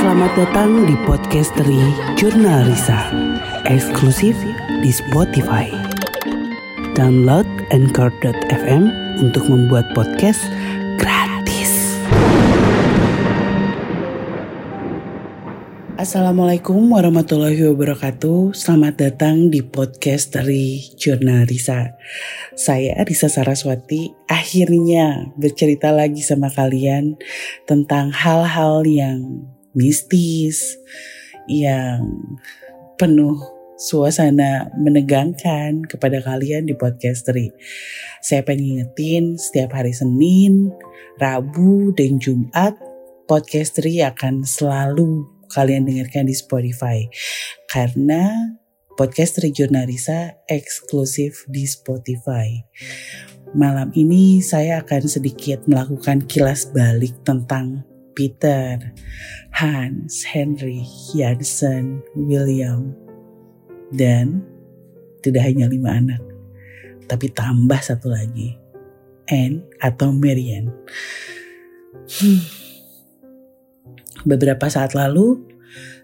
Selamat datang di podcastery Jurnal Risa, eksklusif di Spotify. Download Anchor.fm untuk membuat podcast gratis. Assalamualaikum warahmatullahi wabarakatuh. Selamat datang di podcastery Jurnal Risa. Saya Risa Saraswati akhirnya bercerita lagi sama kalian tentang hal-hal yang mistis, yang penuh suasana menegangkan kepada kalian di podcastery. Saya pengen ngingetin setiap hari Senin, Rabu, dan Jumat podcastery akan selalu kalian dengarkan di Spotify. Karena podcast Jurnalisa eksklusif di Spotify. Malam ini saya akan sedikit melakukan kilas balik tentang Peter, Hans, Henry, Jansen, William, dan tidak hanya lima anak, tapi tambah satu lagi, Anne atau Marian. Hmm Beberapa saat lalu,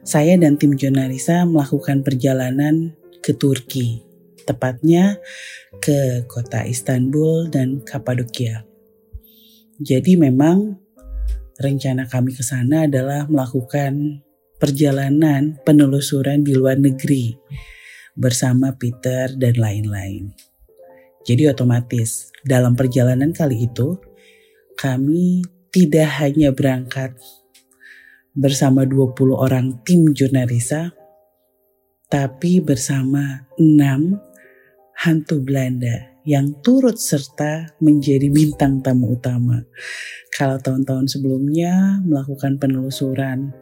saya dan tim jurnalisa melakukan perjalanan ke Turki, tepatnya ke kota Istanbul dan Kapadokia. Jadi memang rencana kami ke sana adalah melakukan perjalanan penelusuran di luar negeri bersama Peter dan lain-lain. Jadi otomatis dalam perjalanan kali itu kami tidak hanya berangkat bersama 20 orang tim jurnalisa, tapi bersama enam hantu Belanda yang turut serta menjadi bintang tamu utama. Kalau tahun-tahun sebelumnya melakukan penelusuran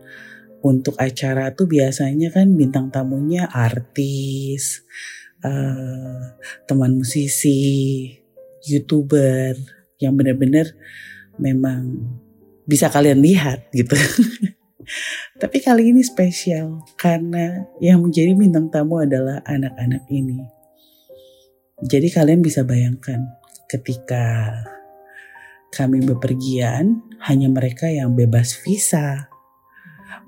untuk acara tuh biasanya kan bintang tamunya artis, uh, teman musisi, youtuber yang benar-benar memang bisa kalian lihat gitu. Tapi kali ini spesial karena yang menjadi bintang tamu adalah anak-anak ini. Jadi kalian bisa bayangkan ketika kami bepergian hanya mereka yang bebas visa,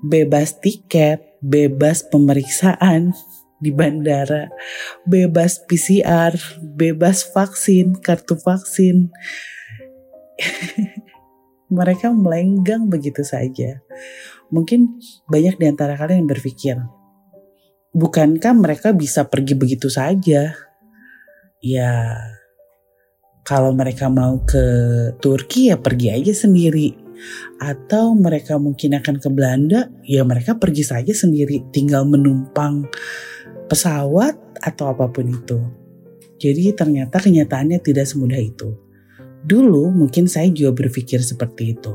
bebas tiket, bebas pemeriksaan di bandara, bebas PCR, bebas vaksin, kartu vaksin. mereka melenggang begitu saja. Mungkin banyak di antara kalian yang berpikir, bukankah mereka bisa pergi begitu saja? Ya, kalau mereka mau ke Turki ya pergi aja sendiri. Atau mereka mungkin akan ke Belanda, ya mereka pergi saja sendiri, tinggal menumpang pesawat atau apa pun itu. Jadi ternyata kenyataannya tidak semudah itu. Dulu mungkin saya juga berpikir seperti itu.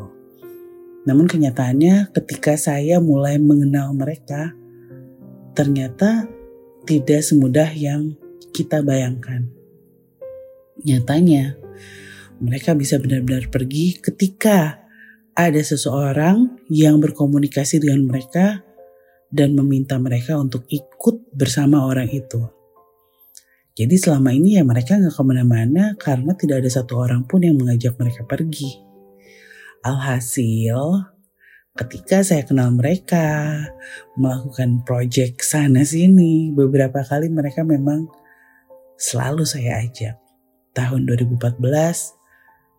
Namun kenyataannya ketika saya mulai mengenal mereka, ternyata tidak semudah yang kita bayangkan. Nyatanya, mereka bisa benar-benar pergi ketika ada seseorang yang berkomunikasi dengan mereka dan meminta mereka untuk ikut bersama orang itu. Jadi selama ini ya mereka nggak ke mana-mana karena tidak ada satu orang pun yang mengajak mereka pergi. Alhasil, ketika saya kenal mereka, melakukan project sana sini, beberapa kali mereka memang selalu saya ajak. Tahun 2014,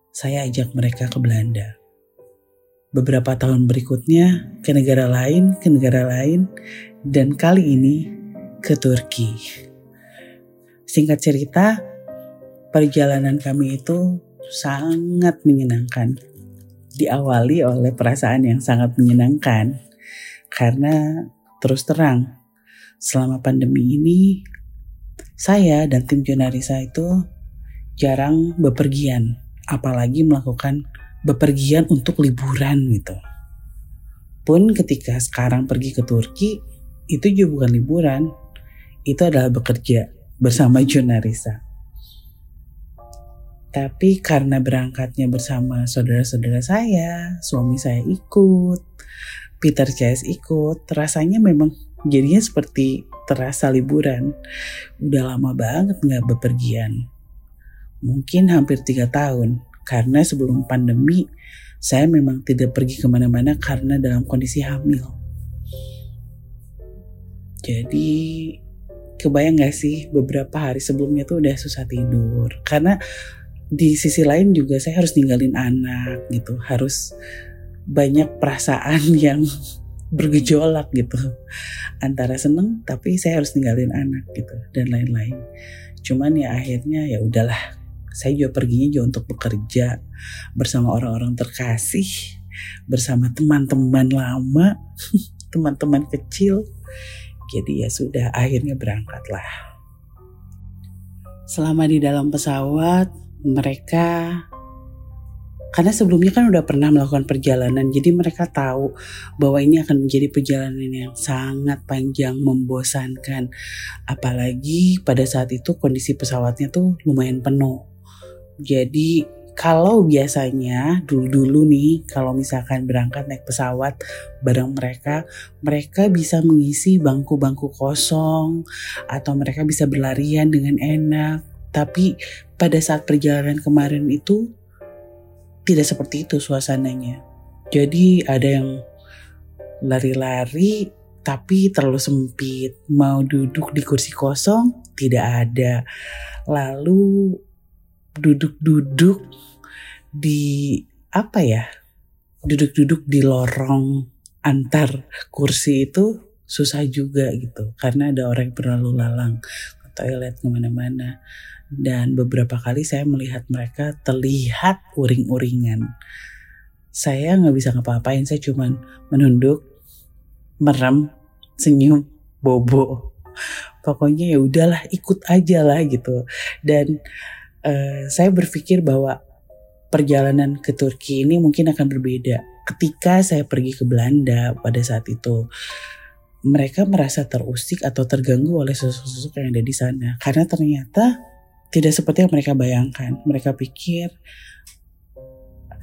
saya ajak mereka ke Belanda. Beberapa tahun berikutnya ke negara lain, ke negara lain, dan kali ini ke Turki. Singkat cerita, perjalanan kami itu sangat menyenangkan diawali oleh perasaan yang sangat menyenangkan karena terus terang selama pandemi ini saya dan tim Jonarisa itu jarang bepergian apalagi melakukan bepergian untuk liburan gitu. Pun ketika sekarang pergi ke Turki itu juga bukan liburan. Itu adalah bekerja bersama Jonarisa tapi karena berangkatnya bersama saudara-saudara saya, suami saya ikut, Peter Chase ikut, rasanya memang jadinya seperti terasa liburan. Udah lama banget nggak bepergian. Mungkin hampir tiga tahun, karena sebelum pandemi saya memang tidak pergi ke mana-mana karena dalam kondisi hamil. Jadi kebayang gak sih beberapa hari sebelumnya tuh udah susah tidur karena di sisi lain juga saya harus ninggalin anak gitu harus banyak perasaan yang bergejolak gitu. Antara seneng tapi saya harus ninggalin anak gitu dan lain-lain. Cuman ya akhirnya ya udahlah. Saya juga perginya juga untuk bekerja bersama orang-orang terkasih bersama teman-teman lama teman-teman kecil. Jadi ya sudah akhirnya berangkatlah. Selama di dalam pesawat mereka karena sebelumnya kan udah pernah melakukan perjalanan jadi mereka tahu bahwa ini akan menjadi perjalanan yang sangat panjang membosankan. Apalagi pada saat itu kondisi pesawatnya tuh lumayan penuh. Jadi kalau biasanya dulu-dulu nih kalau misalkan berangkat naik pesawat bareng mereka mereka bisa mengisi bangku-bangku kosong atau mereka bisa berlarian dengan enak. Tapi pada saat perjalanan kemarin itu tidak seperti itu suasananya. Jadi ada yang lari-lari tapi terlalu sempit. Mau duduk di kursi kosong tidak ada. Lalu duduk-duduk di apa ya? Duduk-duduk di lorong antar kursi itu susah juga gitu karena ada orang yang berlalu lalang toilet ke mana-mana dan beberapa kali saya melihat mereka terlihat uring-uringan. Saya nggak bisa ngapa-ngapain, saya cuman menunduk, merem, senyum, bobo. Pokoknya ya udahlah ikut aja lah gitu. Dan uh, saya berpikir bahwa perjalanan ke Turki ini mungkin akan berbeda. Ketika saya pergi ke Belanda pada saat itu, mereka merasa terusik atau terganggu oleh sosok-sosok yang ada di sana. Karena ternyata tidak seperti yang mereka bayangkan. Mereka pikir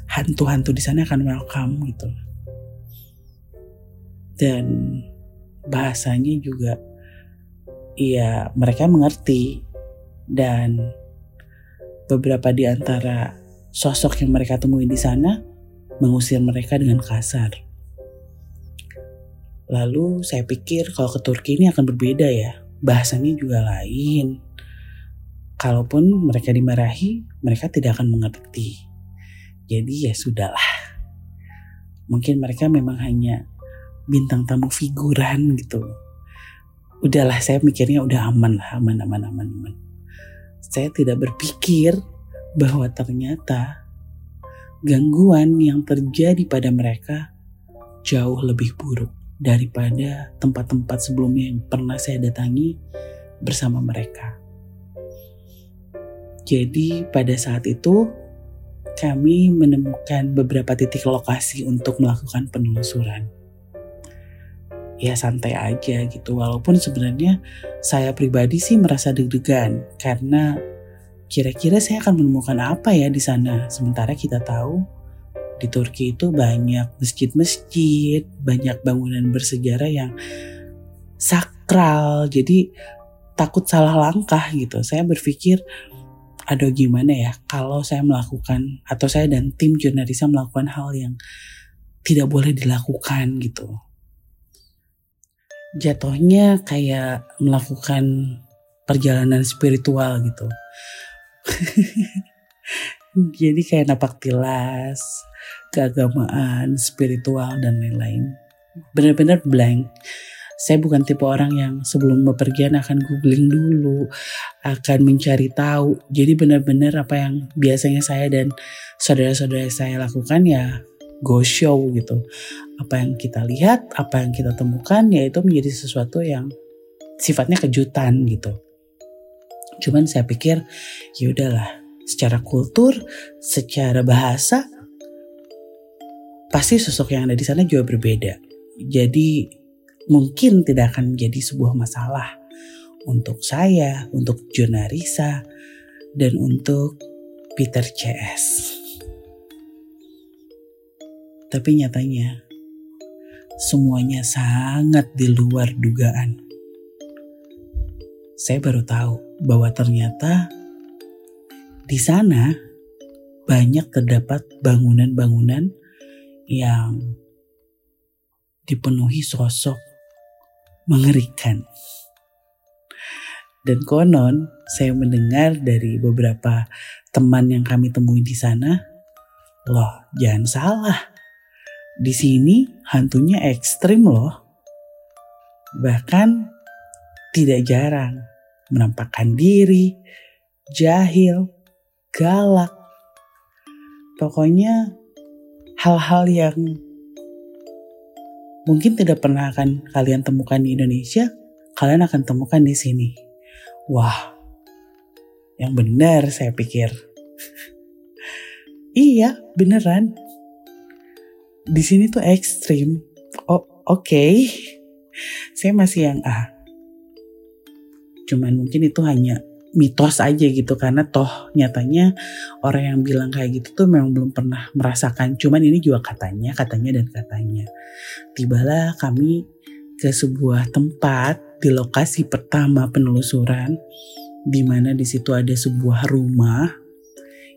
hantu-hantu di sana akan welcome gitu. Dan bahasanya juga ya mereka mengerti dan beberapa di antara sosok yang mereka temui di sana mengusir mereka dengan kasar. Lalu saya pikir kalau ke Turki ini akan berbeda ya, bahasanya juga lain kalaupun mereka dimarahi, mereka tidak akan mengerti. Jadi ya sudahlah. Mungkin mereka memang hanya bintang tamu figuran gitu. Udahlah saya mikirnya udah aman lah, aman, aman, aman, aman. Saya tidak berpikir bahwa ternyata gangguan yang terjadi pada mereka jauh lebih buruk daripada tempat-tempat sebelumnya yang pernah saya datangi bersama mereka. Jadi pada saat itu kami menemukan beberapa titik lokasi untuk melakukan penelusuran. Ya santai aja gitu, walaupun sebenarnya saya pribadi sih merasa deg-degan karena kira-kira saya akan menemukan apa ya di sana. Sementara kita tahu di Turki itu banyak masjid-masjid, banyak bangunan bersejarah yang sakral. Jadi takut salah langkah gitu. Saya berpikir aduh gimana ya kalau saya melakukan atau saya dan tim jurnalisa melakukan hal yang tidak boleh dilakukan gitu. Jatuhnya kayak melakukan perjalanan spiritual gitu. Jadi kayak napak tilas, keagamaan, spiritual dan lain-lain. Benar-benar blank saya bukan tipe orang yang sebelum bepergian akan googling dulu, akan mencari tahu. Jadi benar-benar apa yang biasanya saya dan saudara-saudara saya lakukan ya go show gitu. Apa yang kita lihat, apa yang kita temukan ya itu menjadi sesuatu yang sifatnya kejutan gitu. Cuman saya pikir ya udahlah, secara kultur, secara bahasa pasti sosok yang ada di sana juga berbeda. Jadi mungkin tidak akan menjadi sebuah masalah untuk saya, untuk Jona Risa, dan untuk Peter CS. Tapi nyatanya semuanya sangat di luar dugaan. Saya baru tahu bahwa ternyata di sana banyak terdapat bangunan-bangunan yang dipenuhi sosok mengerikan. Dan konon saya mendengar dari beberapa teman yang kami temui di sana, loh jangan salah, di sini hantunya ekstrim loh. Bahkan tidak jarang menampakkan diri, jahil, galak. Pokoknya hal-hal yang mungkin tidak pernah akan kalian temukan di Indonesia, kalian akan temukan di sini. Wah, yang benar saya pikir. iya, beneran. Di sini tuh ekstrim. Oh, oke. Okay. Saya masih yang ah. Cuman mungkin itu hanya mitos aja gitu karena toh nyatanya orang yang bilang kayak gitu tuh memang belum pernah merasakan. Cuman ini juga katanya katanya dan katanya. Tibalah kami ke sebuah tempat di lokasi pertama penelusuran di mana di situ ada sebuah rumah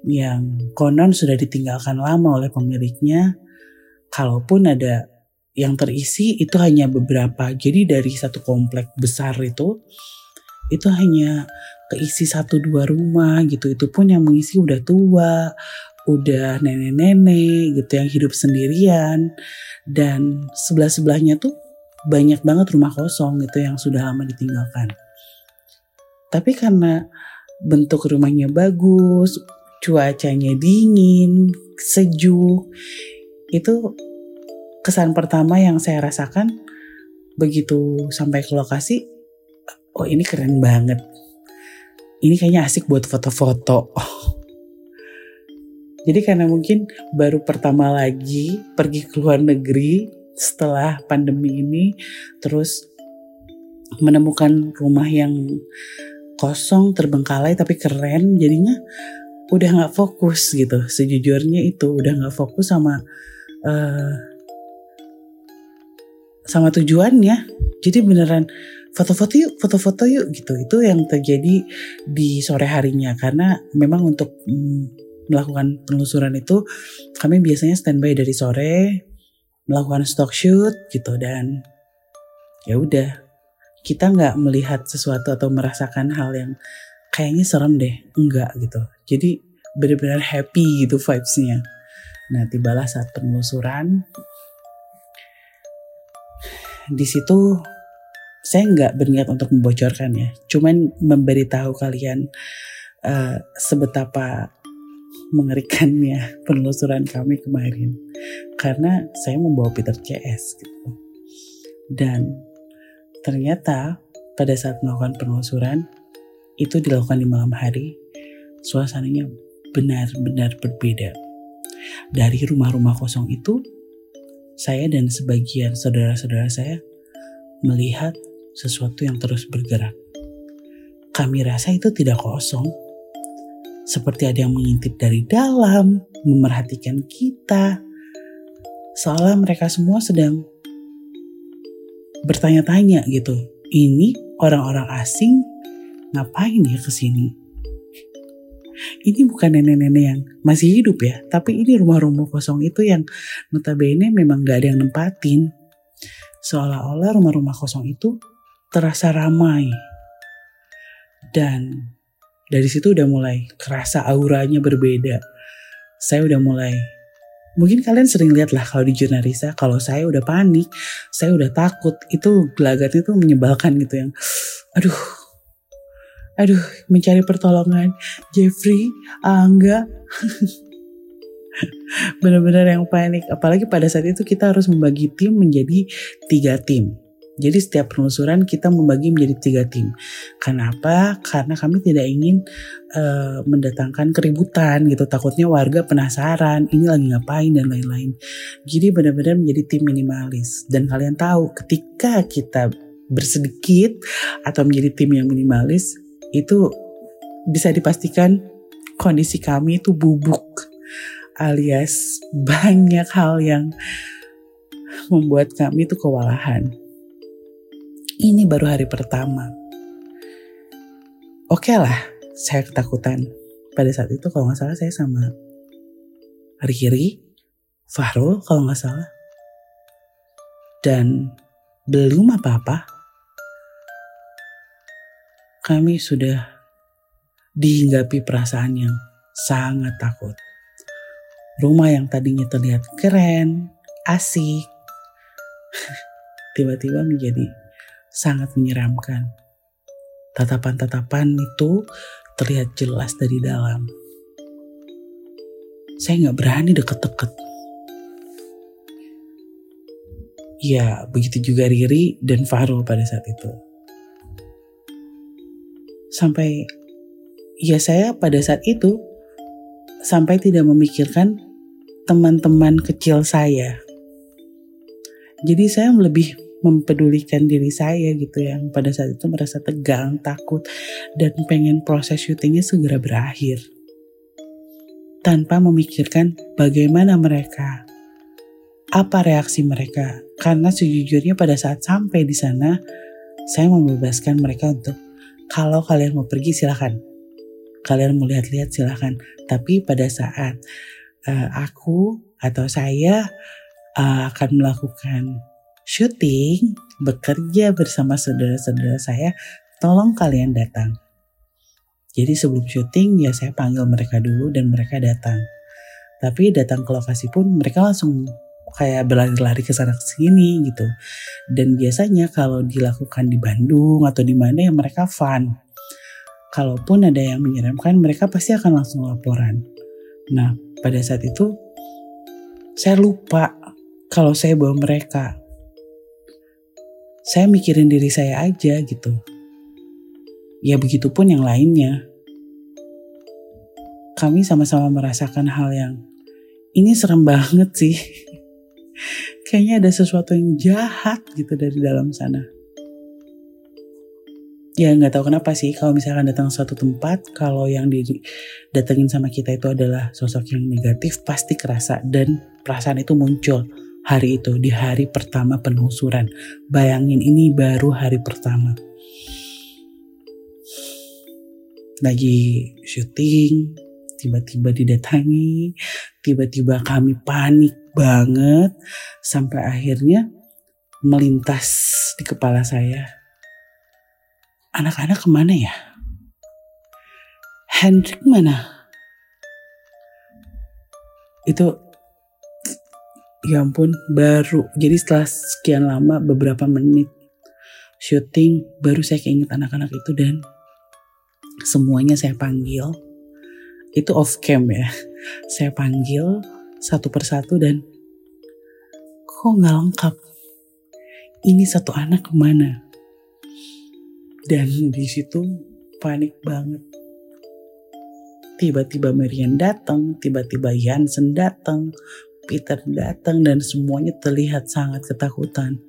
yang konon sudah ditinggalkan lama oleh pemiliknya. Kalaupun ada yang terisi itu hanya beberapa. Jadi dari satu komplek besar itu itu hanya keisi satu dua rumah gitu. Itu pun yang mengisi udah tua udah nenek-nenek gitu yang hidup sendirian. Dan sebelah sebelahnya tuh banyak banget rumah kosong gitu yang sudah lama ditinggalkan. Tapi karena bentuk rumahnya bagus cuacanya dingin sejuk itu kesan pertama yang saya rasakan begitu sampai ke lokasi oh ini keren banget ini kayaknya asik buat foto-foto. Jadi karena mungkin baru pertama lagi pergi ke luar negeri setelah pandemi ini, terus menemukan rumah yang kosong, terbengkalai tapi keren, jadinya udah nggak fokus gitu. Sejujurnya itu udah nggak fokus sama uh, sama tujuannya. Jadi beneran foto-foto yuk, foto-foto yuk gitu. Itu yang terjadi di sore harinya. Karena memang untuk mm, melakukan penelusuran itu kami biasanya standby dari sore melakukan stock shoot gitu. Dan ya udah kita nggak melihat sesuatu atau merasakan hal yang kayaknya serem deh. Enggak gitu. Jadi benar-benar happy gitu vibesnya. Nah tibalah saat penelusuran. Di situ saya nggak berniat untuk membocorkan ya, cuman memberitahu kalian uh, sebetapa mengerikannya penelusuran kami kemarin. Karena saya membawa Peter CS gitu. Dan ternyata pada saat melakukan penelusuran itu dilakukan di malam hari suasananya benar-benar berbeda. Dari rumah-rumah kosong itu saya dan sebagian saudara-saudara saya melihat sesuatu yang terus bergerak. Kami rasa itu tidak kosong. Seperti ada yang mengintip dari dalam, memerhatikan kita. Seolah mereka semua sedang bertanya-tanya gitu. Ini orang-orang asing ngapain ya ke sini? Ini bukan nenek-nenek yang masih hidup ya, tapi ini rumah-rumah kosong itu yang notabene memang gak ada yang nempatin. Seolah-olah rumah-rumah kosong itu terasa ramai. Dan dari situ udah mulai kerasa auranya berbeda. Saya udah mulai Mungkin kalian sering lihat lah kalau di jurnalisa, kalau saya udah panik, saya udah takut, itu gelagatnya tuh menyebalkan gitu yang, aduh, aduh, mencari pertolongan, Jeffrey, Angga, benar-benar yang panik. Apalagi pada saat itu kita harus membagi tim menjadi tiga tim. Jadi setiap penelusuran kita membagi menjadi tiga tim. Kenapa? Karena kami tidak ingin uh, mendatangkan keributan gitu. Takutnya warga penasaran, ini lagi ngapain dan lain-lain. Jadi benar-benar menjadi tim minimalis. Dan kalian tahu ketika kita bersedikit atau menjadi tim yang minimalis, itu bisa dipastikan kondisi kami itu bubuk alias banyak hal yang membuat kami itu kewalahan ini baru hari pertama. Oke okay lah, saya ketakutan. Pada saat itu kalau nggak salah saya sama Riri, Fahrul kalau nggak salah. Dan belum apa-apa, kami sudah dihinggapi perasaan yang sangat takut. Rumah yang tadinya terlihat keren, asik, tiba-tiba menjadi sangat menyeramkan. Tatapan-tatapan itu terlihat jelas dari dalam. Saya nggak berani deket-deket. Ya, begitu juga Riri dan Farul pada saat itu. Sampai, ya saya pada saat itu sampai tidak memikirkan teman-teman kecil saya. Jadi saya lebih mempedulikan diri saya gitu yang pada saat itu merasa tegang, takut, dan pengen proses syutingnya segera berakhir. Tanpa memikirkan bagaimana mereka, apa reaksi mereka. Karena sejujurnya pada saat sampai di sana, saya membebaskan mereka untuk kalau kalian mau pergi silahkan. Kalian mau lihat-lihat silahkan. Tapi pada saat uh, aku atau saya uh, akan melakukan syuting, bekerja bersama saudara-saudara saya, tolong kalian datang. Jadi sebelum syuting ya saya panggil mereka dulu dan mereka datang. Tapi datang ke lokasi pun mereka langsung kayak berlari-lari ke sana sini gitu. Dan biasanya kalau dilakukan di Bandung atau di mana ya mereka fun. Kalaupun ada yang menyeramkan mereka pasti akan langsung laporan. Nah, pada saat itu saya lupa kalau saya bawa mereka. Saya mikirin diri saya aja gitu. Ya begitupun yang lainnya. Kami sama-sama merasakan hal yang ini serem banget sih. Kayaknya ada sesuatu yang jahat gitu dari dalam sana ya nggak tahu kenapa sih kalau misalkan datang suatu tempat kalau yang didatengin sama kita itu adalah sosok yang negatif pasti kerasa dan perasaan itu muncul hari itu di hari pertama penelusuran bayangin ini baru hari pertama lagi syuting tiba-tiba didatangi tiba-tiba kami panik banget sampai akhirnya melintas di kepala saya anak-anak ke mana ya? Hendrik mana? Itu ya ampun baru. Jadi setelah sekian lama beberapa menit syuting baru saya keinget anak-anak itu dan semuanya saya panggil. Itu off cam ya. Saya panggil satu persatu dan kok nggak lengkap? Ini satu anak ke mana? Dan di situ panik banget. Tiba-tiba Marian datang, tiba-tiba Jansen datang, Peter datang dan semuanya terlihat sangat ketakutan.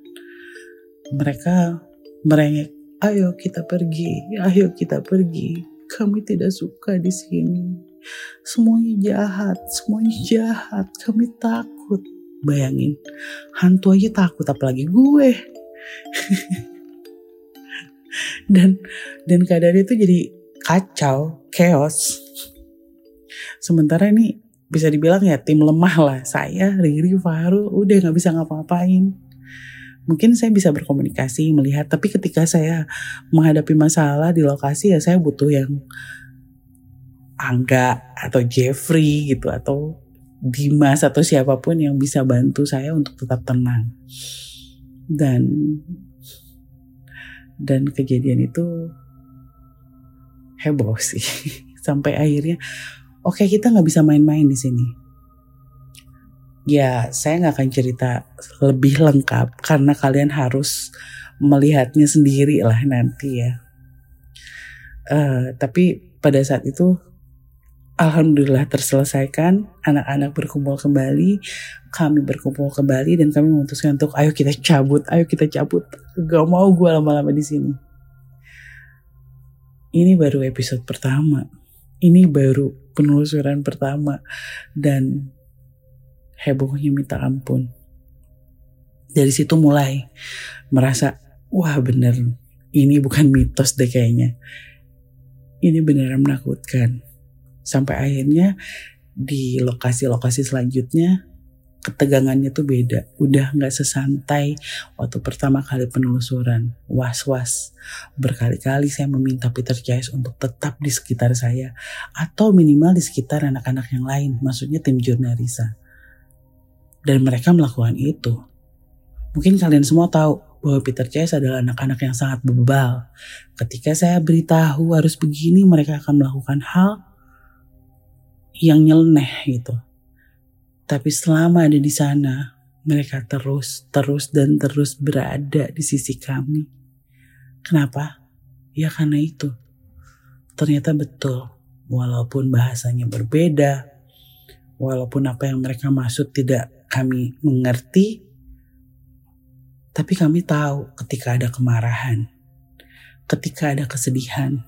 Mereka merengek, "Ayo kita pergi, ayo kita pergi. Kami tidak suka di sini. Semuanya jahat, semuanya jahat. Kami takut." Bayangin, hantu aja takut apalagi gue. dan dan keadaan itu jadi kacau, chaos. Sementara ini bisa dibilang ya tim lemah lah. Saya, Riri, Faru udah nggak bisa ngapa-ngapain. Mungkin saya bisa berkomunikasi, melihat, tapi ketika saya menghadapi masalah di lokasi ya saya butuh yang Angga atau Jeffrey gitu atau Dimas atau siapa pun yang bisa bantu saya untuk tetap tenang. Dan dan kejadian itu heboh sih sampai akhirnya oke okay, kita nggak bisa main-main di sini ya saya nggak akan cerita lebih lengkap karena kalian harus melihatnya sendiri lah nanti ya uh, tapi pada saat itu Alhamdulillah terselesaikan, anak-anak berkumpul kembali, kami berkumpul kembali dan kami memutuskan untuk ayo kita cabut, ayo kita cabut. Gak mau gue lama-lama di sini. Ini baru episode pertama. Ini baru penelusuran pertama dan hebohnya minta ampun. Dari situ mulai merasa wah bener ini bukan mitos deh kayaknya. Ini beneran menakutkan Sampai akhirnya di lokasi-lokasi selanjutnya ketegangannya tuh beda. Udah nggak sesantai waktu pertama kali penelusuran. Was-was. Berkali-kali saya meminta Peter Chase untuk tetap di sekitar saya. Atau minimal di sekitar anak-anak yang lain. Maksudnya tim jurnalisa. Dan mereka melakukan itu. Mungkin kalian semua tahu bahwa Peter Chase adalah anak-anak yang sangat bebal. Ketika saya beritahu harus begini, mereka akan melakukan hal yang nyeleneh gitu tapi selama ada di sana, mereka terus, terus dan terus berada di sisi kami. Kenapa? Ya karena itu. Ternyata betul, walaupun bahasanya berbeda, walaupun apa yang mereka maksud tidak kami mengerti, tapi kami tahu ketika ada kemarahan, ketika ada kesedihan,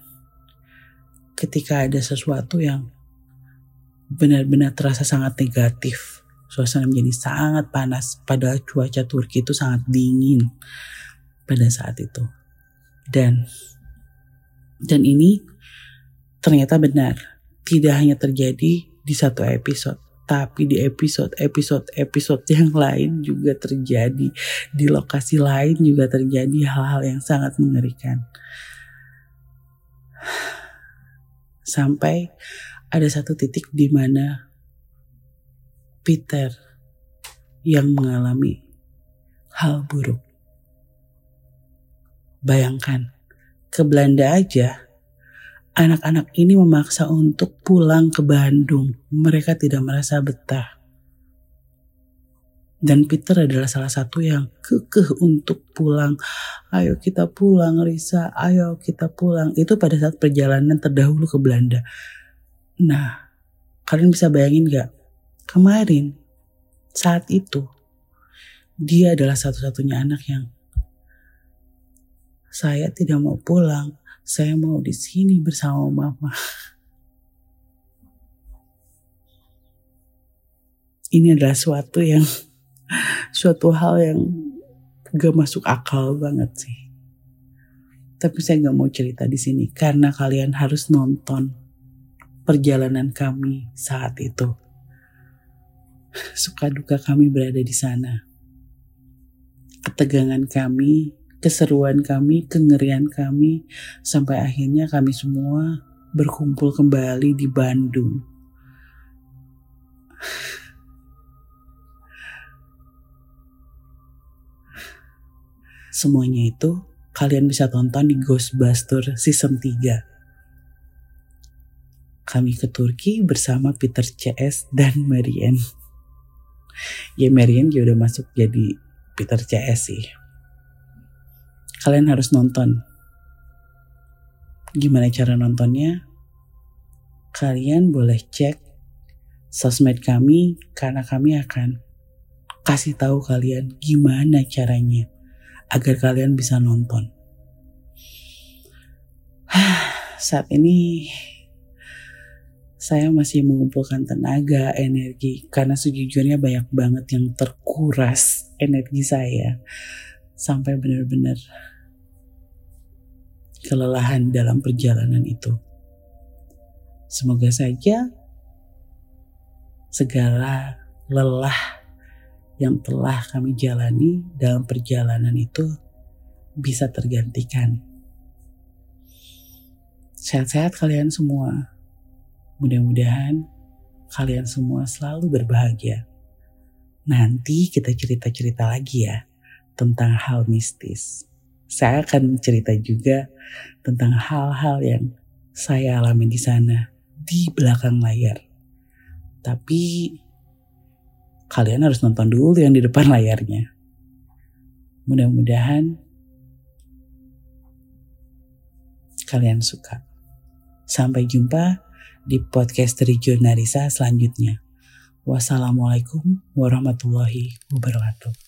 ketika ada sesuatu yang benar-benar terasa sangat negatif. Suasana menjadi sangat panas padahal cuaca Turki itu sangat dingin pada saat itu. Dan dan ini ternyata benar. Tidak hanya terjadi di satu episode, tapi di episode-episode-episode yang lain juga terjadi. Di lokasi lain juga terjadi hal-hal yang sangat mengerikan. Sampai ada satu titik di mana Peter yang mengalami hal buruk. Bayangkan, ke Belanda aja, anak-anak ini memaksa untuk pulang ke Bandung. Mereka tidak merasa betah. Dan Peter adalah salah satu yang kekeh untuk pulang. Ayo kita pulang Risa, ayo kita pulang. Itu pada saat perjalanan terdahulu ke Belanda. Nah, kalian bisa bayangin gak? Kemarin, saat itu, dia adalah satu-satunya anak yang saya tidak mau pulang, saya mau di sini bersama mama. Ini adalah suatu yang suatu hal yang gak masuk akal banget sih. Tapi saya gak mau cerita di sini karena kalian harus nonton perjalanan kami saat itu. Suka duka kami berada di sana. Ketegangan kami, keseruan kami, kengerian kami, sampai akhirnya kami semua berkumpul kembali di Bandung. Semuanya itu kalian bisa tonton di Ghostbuster season 3 kami ke Turki bersama Peter CS dan Marian. Ya Marian juga udah masuk jadi Peter CS sih. Kalian harus nonton. Gimana cara nontonnya? Kalian boleh cek sosmed kami karena kami akan kasih tahu kalian gimana caranya agar kalian bisa nonton. Saat ini saya masih mengumpulkan tenaga, energi, karena sejujurnya banyak banget yang terkuras energi saya sampai benar-benar kelelahan dalam perjalanan itu. Semoga saja segala lelah yang telah kami jalani dalam perjalanan itu bisa tergantikan. Sehat-sehat kalian semua. Mudah-mudahan kalian semua selalu berbahagia. Nanti kita cerita-cerita lagi ya tentang hal mistis. Saya akan cerita juga tentang hal-hal yang saya alami di sana di belakang layar. Tapi kalian harus nonton dulu yang di depan layarnya. Mudah-mudahan kalian suka. Sampai jumpa di podcast dari Jurnalisa selanjutnya. Wassalamualaikum warahmatullahi wabarakatuh.